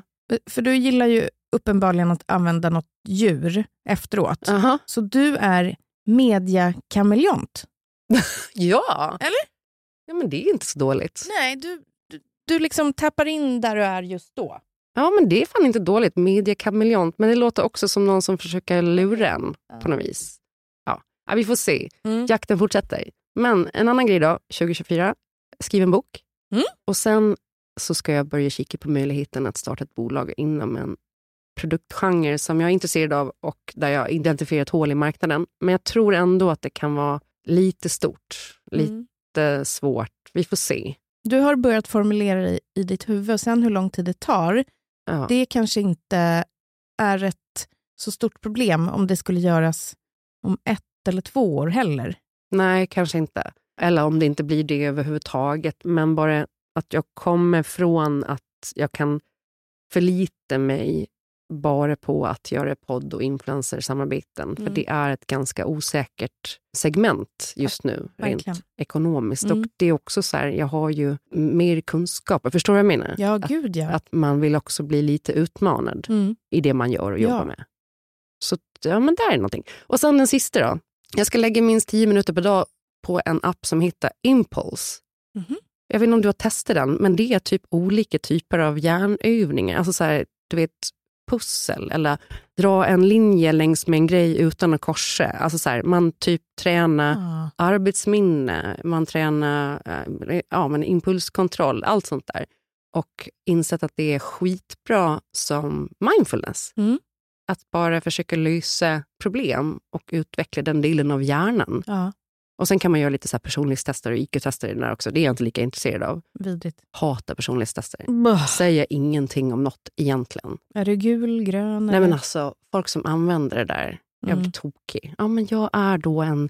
För du gillar ju uppenbarligen att använda något djur efteråt. Aha. Så du är mediakameleont. Ja. Eller? Ja, men det är inte så dåligt. Nej, du, du, du liksom tappar in där du är just då. Ja, men det är fan inte dåligt. Mediekameleont. Men det låter också som någon som försöker lura en på något vis. Ja, ja vi får se. Mm. Jakten fortsätter. Men en annan grej då, 2024. Skriv en bok. Mm. Och sen så ska jag börja kika på möjligheten att starta ett bolag inom en produktgenre som jag är intresserad av och där jag identifierar ett hål i marknaden. Men jag tror ändå att det kan vara lite stort, Mm. lite svårt. Vi får se. Du har börjat formulera det i, ditt huvud sen hur lång tid det tar, Ja. det kanske inte är ett så stort problem om det skulle göras om ett eller två år heller. Nej, kanske inte. Eller om det inte blir det överhuvudtaget. Men bara att jag kommer från att jag kan förlita mig bara på att göra podd och influencersamarbeten. För Mm. det är ett ganska osäkert segment just nu, verkligen. rent ekonomiskt. Mm. Och det är också så här, jag har ju mer kunskaper. Förstår du vad jag menar? Ja, att, gud ja. att man vill också bli lite utmanad Mm. i det man gör och Ja. jobbar med. Så ja, men där är någonting. Och sen den sista då. Jag ska lägga minst 10 minuter per dag på en app som heter Impulse. Mhm. Jag vet inte om du har testat den, men det är typ olika typer av hjärnövningar. Alltså så här, du vet, pussel eller dra en linje längs med en grej utan att korsa. Alltså så här, man typ tränar Ah. arbetsminne, man tränar eh, ja, men impulskontroll, allt sånt där. Och insett att det är skitbra som mindfulness. Mm. Att bara försöka lösa problem och utveckla den delen av hjärnan. Ja, Och Sen kan man göra lite så här personlighetstester och IQ-tester i den där också. Det är jag inte lika intresserad av. vidrigt. Hatar personlighetstester. Bah. Säger ingenting om något egentligen. Är du gul, grön? Nej eller? men alltså, folk som använder det där, jag blir Mm. tokig. Ja men jag är då en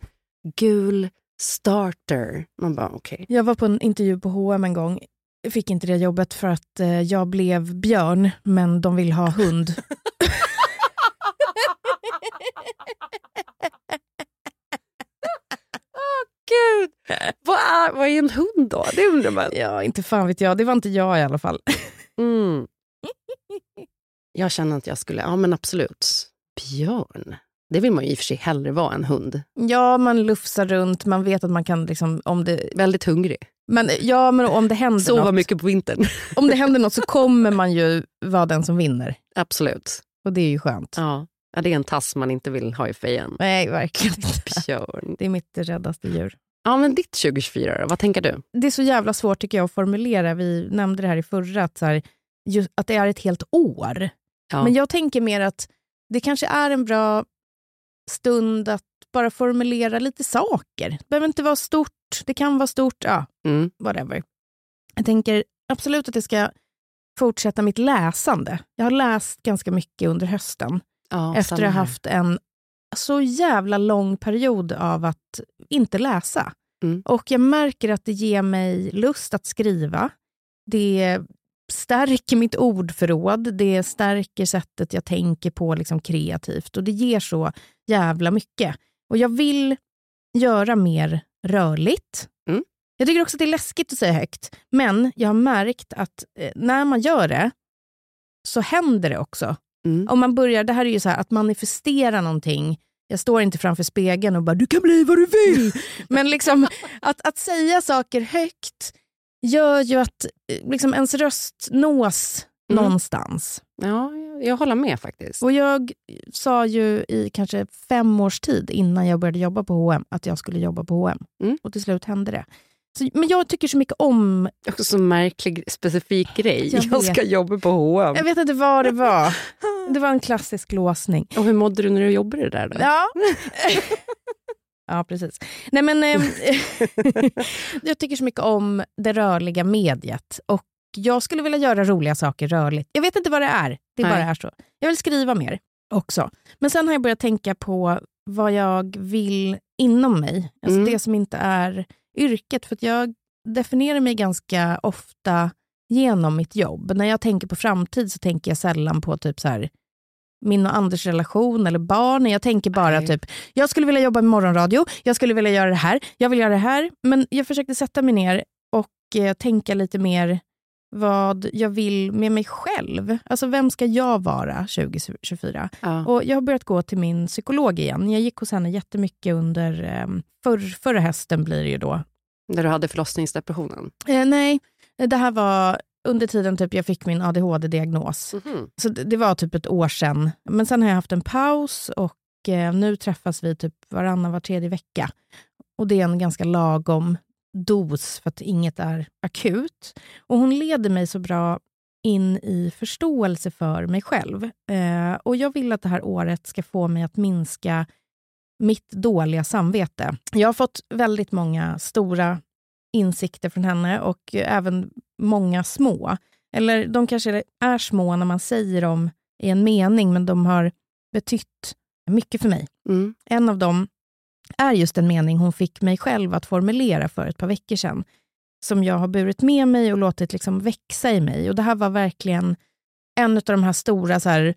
gul starter. Man bara okej. Jag var på en intervju på H&M en gång. Jag fick inte det jobbet för att eh, jag blev björn, men de vill ha hund. Gud, vad är, vad är en hund då? Det undrar man. ja, inte fan vet jag. Det var inte jag i alla fall. Mm. Jag känner att jag skulle, ja men absolut. Björn, det vill man ju i och för sig hellre vara än hund. Ja, man lufsar runt, man vet att man kan, liksom, om det... Väldigt hungrig. Men, ja, men om det händer Sova något, mycket på vintern. om det händer något så kommer man ju vara den som vinner. Absolut. Och det är ju skönt. Ja. Ja, det är en tass man inte vill ha i fejan. Nej, verkligen inte. Det är mitt räddaste djur. Ja, men ditt 2024 då? Vad tänker du? Det är så jävla svårt tycker jag att formulera. Vi nämnde det här i förra, att, så här, just, att det är ett helt år. Ja. Men jag tänker mer att det kanske är en bra stund att bara formulera lite saker. Det behöver inte vara stort, det kan vara stort, ja, Mm. whatever. Jag tänker absolut att jag ska fortsätta mitt läsande. Jag har läst ganska mycket under hösten. Ja, efter att ha haft en så jävla lång period av att inte läsa. Mm. Och jag märker att det ger mig lust att skriva. Det stärker mitt ordförråd, det stärker sättet jag tänker på liksom kreativt och det ger så jävla mycket. Och jag vill göra mer rörligt. Mm. Jag tycker också att det är läskigt att säga högt, men jag har märkt att eh, när man gör det så händer det också. Mm. Om man börjar, det här är ju så här, att manifestera någonting. Jag står inte framför spegeln och bara du kan bli vad du vill. Men liksom, att, att säga saker högt gör ju att eh, liksom, ens röst nås Mm. någonstans. Ja, jag- jag håller med faktiskt. Och jag sa ju i kanske fem års tid innan jag började jobba på H&M att jag skulle jobba på H&M. Mm. Och till slut hände det. Så, men jag tycker så mycket om... Också så märklig, specifik grej. Jag Jag, ska jobba på H&M. Jag vet inte vad det var. Det var en klassisk låsning. Och hur mådde du när du jobbade där då? Ja. ja, precis. Nej, men, eh, jag tycker så mycket om det rörliga mediet. Och jag skulle vilja göra roliga saker rörligt. Jag vet inte vad det är. Det Nej. bara är så. Jag vill skriva mer också. Men sen har jag börjat tänka på vad jag vill inom mig. Alltså Mm. det som inte är yrket. För att jag definierar mig ganska ofta genom mitt jobb. När jag tänker på framtid så tänker jag sällan på typ så här min och Anders relation eller barn. Jag tänker bara Nej. typ, jag skulle vilja jobba med morgonradio, jag skulle vilja göra det här, jag vill göra det här. Men jag försökte sätta mig ner och eh, tänka lite mer vad jag vill med mig själv. Alltså vem ska jag vara 2024? Ja. Och jag har börjat gå till min psykolog igen. Jag gick hos henne jättemycket under eh, för, förra hösten blir det ju då. När du hade förlossningsdepressionen? Eh, nej, det här var under tiden typ jag fick min ADHD-diagnos. Mhm. Så det, det var typ ett år sedan. Men sen har jag haft en paus och eh, nu träffas vi typ varannan, var tredje vecka. Och det är en ganska lagom dos för att inget är akut. Och hon leder mig så bra in i förståelse för mig själv. Eh, och jag vill att det här året ska få mig att minska mitt dåliga samvete. Jag har fått väldigt många stora insikter från henne och även många små. Eller de kanske är små när man säger dem i en mening, men de har betytt mycket för mig. Mm. En av dem är just en mening hon fick mig själv att formulera för ett par veckor sedan, som jag har burit med mig och låtit liksom växa i mig. Och Det här var verkligen en av de här stora så här,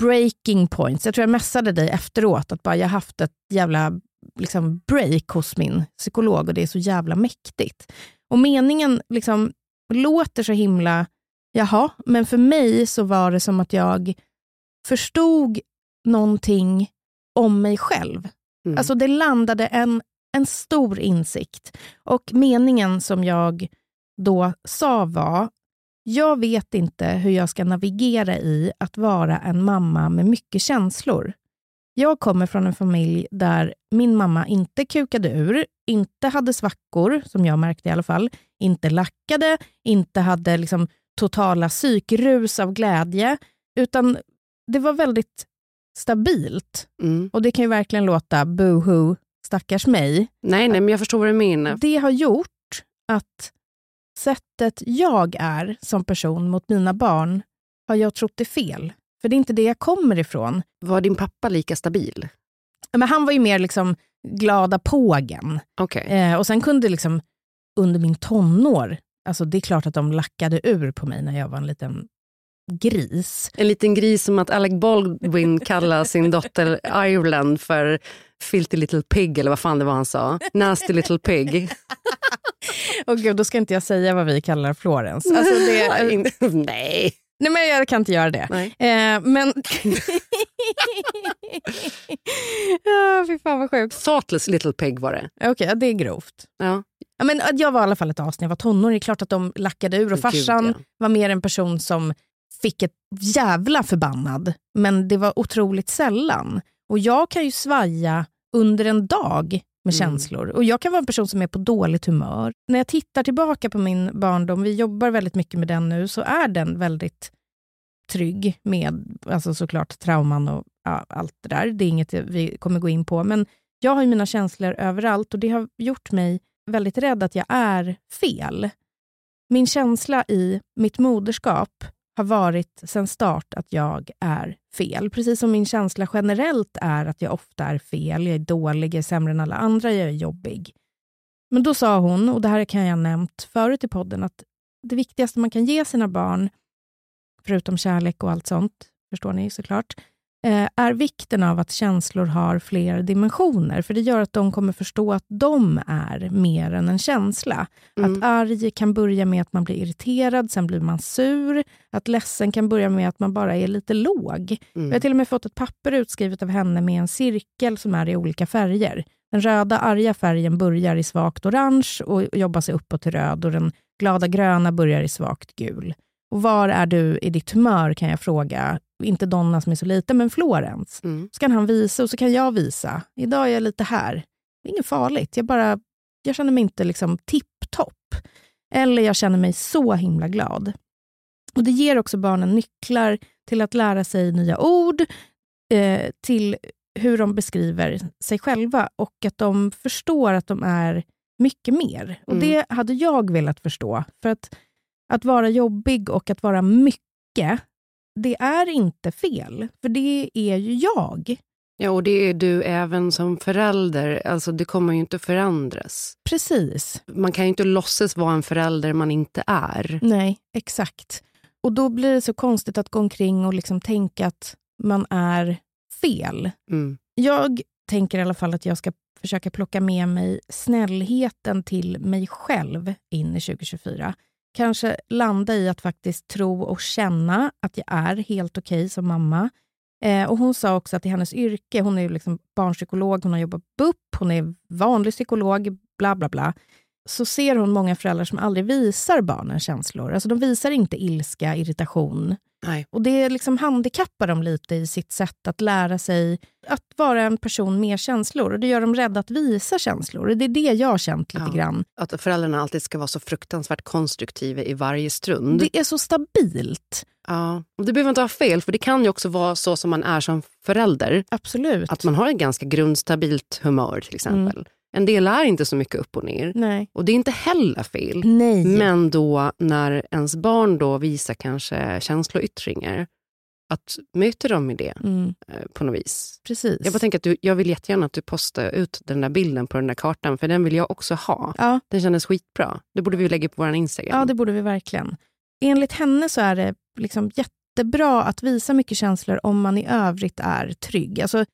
breaking points. Jag tror jag messade dig efteråt att bara jag haft ett jävla liksom, break hos min psykolog och det är så jävla mäktigt. Och meningen liksom låter så himla, jaha, men för mig så var det som att jag förstod någonting om mig själv. Mm. Alltså det landade en, en stor insikt. Och meningen som jag då sa var, jag vet inte hur jag ska navigera i att vara en mamma med mycket känslor. Jag kommer från en familj där min mamma inte kukade ur, inte hade svackor, som jag märkte i alla fall, inte lackade, inte hade liksom totala psykrus av glädje, utan det var väldigt stabilt. Mm. Och det kan ju verkligen låta boohoo, stackars mig. Nej, nej, men jag förstår vad du menar. Det har gjort att sättet jag är som person mot mina barn har jag trott är fel. För det är inte det jag kommer ifrån. Var din pappa lika stabil? Men han var ju mer liksom glada pågen. Okej. Eh, och sen kunde liksom under min tonår, alltså det är klart att de lackade ur på mig när jag var en liten gris. En liten gris som att Alec Baldwin kallar sin dotter Ireland för filthy little pig, eller vad fan det var han sa. Nasty little pig. Och gud, då ska inte jag säga vad vi kallar Florence. Alltså det, Nej. nej, men jag kan inte göra det. Eh, men... ah, fy fan vad sjukt. Thoughtless little pig var det. Okej, ja, det är grovt. Ja. Men jag var i alla fall ett as när jag var tonåring. Det är klart att de lackade ur och Gud, farsan ja. var mer en person som fick ett jävla förbannad. Men det var otroligt sällan. Och jag kan ju svaja under en dag med känslor. Och jag kan vara en person som är på dåligt humör. När jag tittar tillbaka på min barndom, vi jobbar väldigt mycket med den nu, så är den väldigt trygg med alltså såklart trauman och ja, allt det där. Det är inget vi kommer gå in på. Men jag har ju mina känslor överallt och det har gjort mig väldigt rädd att jag är fel. Min känsla i mitt moderskap har varit sen start att jag är fel. Precis som min känsla generellt är att jag ofta är fel. Jag är dålig, jag är sämre än alla andra, jag är jobbig. Men då sa hon, och det här kan jag ha nämnt förut i podden, att det viktigaste man kan ge sina barn, förutom kärlek och allt sånt, förstår ni såklart, är vikten av att känslor har fler dimensioner. För det gör att de kommer förstå att de är mer än en känsla. Att arg kan börja med att man blir irriterad, sen blir man sur. Att ledsen kan börja med att man bara är lite låg. Jag har till och med fått ett papper utskrivet av henne med en cirkel som är i olika färger. Den röda arga färgen börjar i svagt orange och jobbar sig uppåt till röd och den glada gröna börjar i svagt gul. Och var är du i ditt humör kan jag fråga. Inte Donna som är så liten, men Florens. Mm. Så kan han visa och så kan jag visa. Idag är jag lite här. Det är inget farligt. Jag, bara, jag känner mig inte liksom tipptopp. Eller jag känner mig så himla glad. Och Det ger också barnen nycklar till att lära sig nya ord, eh, till hur de beskriver sig själva och att de förstår att de är mycket mer. Och Mm. Det hade jag velat förstå. För att, att vara jobbig och att vara mycket, det är inte fel. För det är ju jag. Ja, och det är du även som förälder. Alltså, det kommer ju inte förändras. Precis. Man kan ju inte låtsas vara en förälder man inte är. Nej, exakt. Och då blir det så konstigt att gå omkring och liksom tänka att man är fel. Mm. Jag tänker i alla fall att jag ska försöka plocka med mig snällheten till mig själv in i 2024. Kanske landa i att faktiskt tro och känna att jag är helt okej som mamma. Eh, och Hon sa också att i hennes yrke, hon är ju liksom barnpsykolog, hon har jobbat BUP, hon är vanlig psykolog, bla bla bla, så ser hon många föräldrar som aldrig visar barnen känslor. Alltså de visar inte ilska, irritation. Nej. Och Det liksom handikappar dem lite i sitt sätt att lära sig att vara en person med känslor. Och Det gör dem rädda att visa känslor. Och Det är det jag har känt lite Ja. grann. Att föräldrarna alltid ska vara så fruktansvärt konstruktiva i varje stund. Det är så stabilt. Ja. Och det behöver inte vara fel, för det kan ju också vara så som man är som förälder. Absolut. Att man har ett ganska grundstabilt humör till exempel. En del är inte så mycket upp och ner. Nej. Och det är inte heller fel. Nej. Men då när ens barn då visar kanske känsloyttringar, att möter dem i det Mm, eh, på något vis. precis. Jag bara tänker att du, jag vill jättegärna att du postar ut den där bilden på den där kartan, för den vill jag också ha. ja, Den kändes skitbra. Det borde vi lägga på vår Instagram. ja, det borde vi verkligen. Enligt henne så är det liksom jättebra att visa mycket känslor om man i övrigt är trygg. Alltså,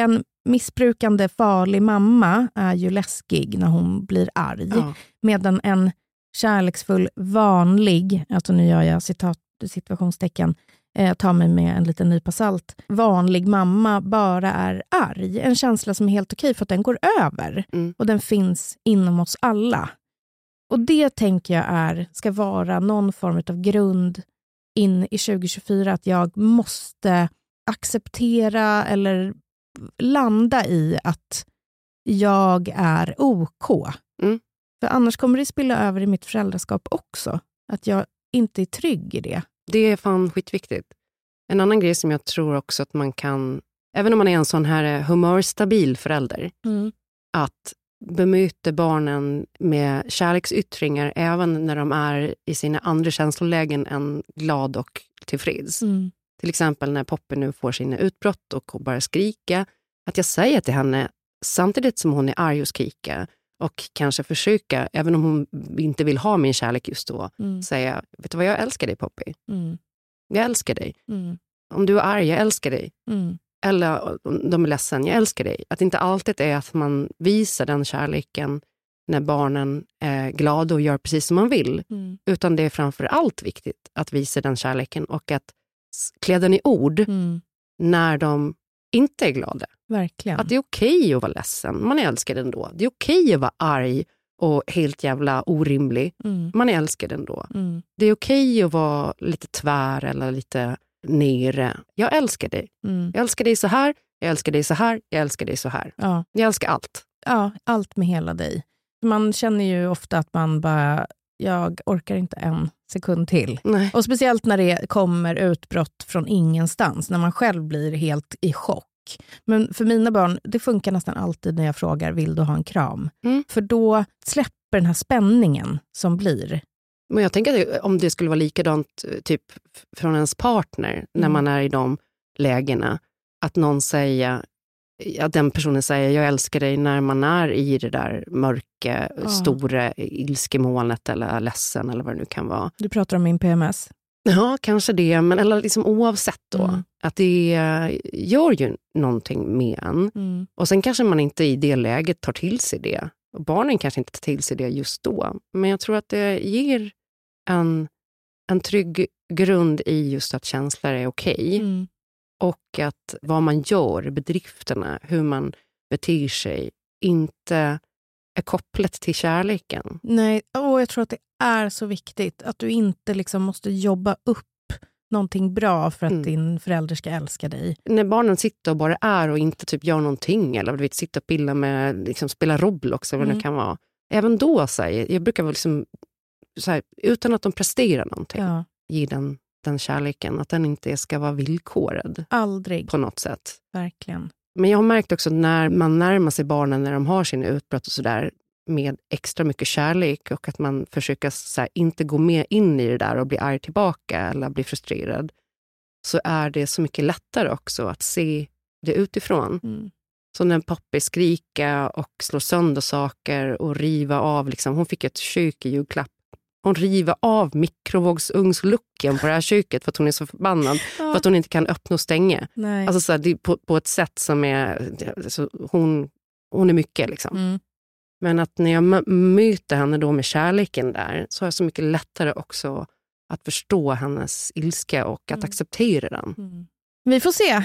en missbrukande, farlig mamma är ju läskig när hon blir arg. Ja. Medan en kärleksfull, vanlig, alltså nu gör jag citat, situationstecken, eh, ta mig med en liten nypa salt, vanlig mamma bara är arg. En känsla som är helt okej för att den går över. Mm. Och den finns inom oss alla. Och det tänker jag är, ska vara någon form av grund in i 2024, att jag måste acceptera eller landa i att jag är OK. Mm. För annars kommer det spilla över i mitt föräldraskap också. Att jag inte är trygg i det. Det är fan skitviktigt. En annan grej som jag tror också att man kan, även om man är en sån här eh, humörstabil förälder, att bemöta barnen med kärleksyttringar även när de är i sina andra känslolägen än glad och tillfreds. Mm. Till exempel när Poppy nu får sina utbrott och börjar skrika. Att jag säger till henne, samtidigt som hon är arg och skriker och kanske försöka, även om hon inte vill ha min kärlek just då, Mm. säga, vet du vad, jag älskar dig Poppy. Mm. Jag älskar dig. Mm. Om du är arg, jag älskar dig. Mm. Eller om de är ledsen, jag älskar dig. Att det inte alltid är att man visar den kärleken när barnen är glada och gör precis som man vill. Mm. Utan det är framför allt viktigt att visa den kärleken och att s- klä den i ord Mm. när de inte är glada. Verkligen. Att det är okej att vara ledsen, man är älskad ändå. Det är okej att vara arg och helt jävla orimlig. Mm. Man är älskad ändå. Mm. Det är okej att vara lite tvär eller lite nere. Jag älskar dig. Mm. Jag älskar dig så här, jag älskar dig så här, jag älskar dig så här. Ja. Jag älskar allt. ja, allt med hela dig. Man känner ju ofta att man bara, jag orkar inte en sekund till. Nej. Och speciellt när det kommer utbrott från ingenstans, när man själv blir helt i chock. Men för mina barn, det funkar nästan alltid när jag frågar, vill du ha en kram? Mm. För då släpper den här spänningen som blir. Men jag tänker att om det skulle vara likadant eh, typ från ens partner när Mm. man är i de lägena. Att någon säger, att den personen säger jag älskar dig när man är i det där mörka, Ja. stora ilskemolnet eller är ledsen eller vad det nu kan vara. Du pratar om min PMS. Ja, kanske det, men eller liksom oavsett då. Mm. Att det gör ju någonting med en. Mm. Och sen kanske man inte i det läget tar till sig det. Och barnen kanske inte tar till sig det just då. Men jag tror att det ger en, en trygg grund i just att känslor är okej. Mm. Och att vad man gör, bedrifterna, hur man beter sig, inte är kopplat till kärleken. Nej, och jag tror att det är så viktigt att du inte liksom måste jobba upp någonting bra för att Mm. din förälder ska älska dig. När barnen sitter och bara är och inte typ gör någonting eller du vet, sitter och pillar med, liksom, spelar Roblox eller vad det Mm. nu kan vara. Även då, så här, jag brukar väl liksom, här, utan att de presterar någonting, Ja, ge den, den kärleken. Att den inte ska vara villkorad aldrig, på något sätt. verkligen. Men jag har märkt också när man närmar sig barnen när de har sina utbrott och sådär med extra mycket kärlek och att man försöker här, inte gå med in i det där och bli arg tillbaka eller bli frustrerad, så är det så mycket lättare också att se det utifrån. Mm. Så när Poppy skrika och slå sönder saker och riva av, liksom, hon fick ett kök i julklapp. Hon river av mikrovågsugnslucken på det här köket för att hon är så förbannad för att hon inte kan öppna och stänga. Nej. Alltså så här, det på, på ett sätt som är... Alltså, hon, hon är mycket. Liksom. mm. Men att när jag mö- möter henne då med kärleken där så har jag så mycket lättare också att förstå hennes ilska och att Mm. acceptera den. Mm. Vi får se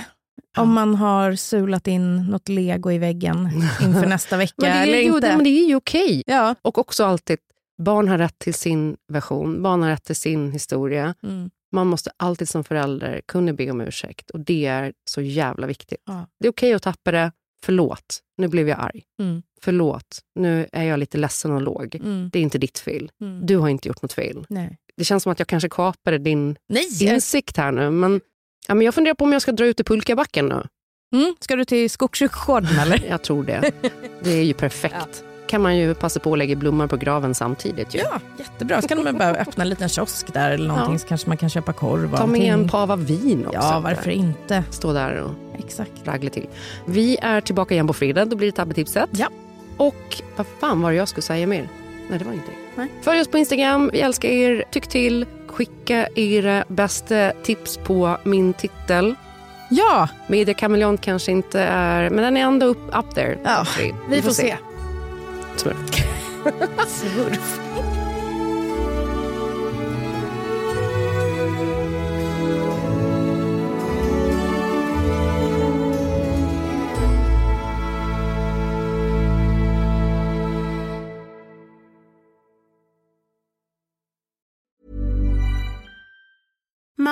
Ja. om man har sulat in något lego i väggen inför nästa vecka Men det, eller är, jo, inte. det, men det är ju okej. Ja. Och också alltid, barn har rätt till sin version, barn har rätt till sin historia. Mm. Man måste alltid som förälder kunna be om ursäkt och det är så jävla viktigt. Ja. Det är okej att tappa det, förlåt, nu blev jag arg. Mm. Förlåt, nu är jag lite ledsen och låg. Mm. Det är inte ditt fel. Mm. Du har inte gjort något fel. Nej. Det känns som att jag kanske kapade din Nej. insikt här nu. Men, ja, men jag funderar på om jag ska dra ut i pulkabacken nu. Mm. Ska du till Skogskyrkogården eller? Jag tror det. Det är ju perfekt. Kan man ju passa på att lägga blommor på graven samtidigt. Ju. Ja, jättebra. Så kan man bara öppna en liten kiosk där eller någonting Ja. så kanske man kan köpa korv Ta med en pava vin också. Ja, varför inte? Stå där och Exakt. raggla till. Vi är tillbaka igen på fredag. Då blir det tabbetipset. Ja. Och vad fan var det jag skulle säga mer? Nej, det var inte Nej. Följ oss på Instagram. Vi älskar er. Tyck till. Skicka era bästa tips på min titel. Ja, Media Kameleon kanske inte är, men den är ändå upp, up there. Ja, vi, vi får se. Smurf. Smurf.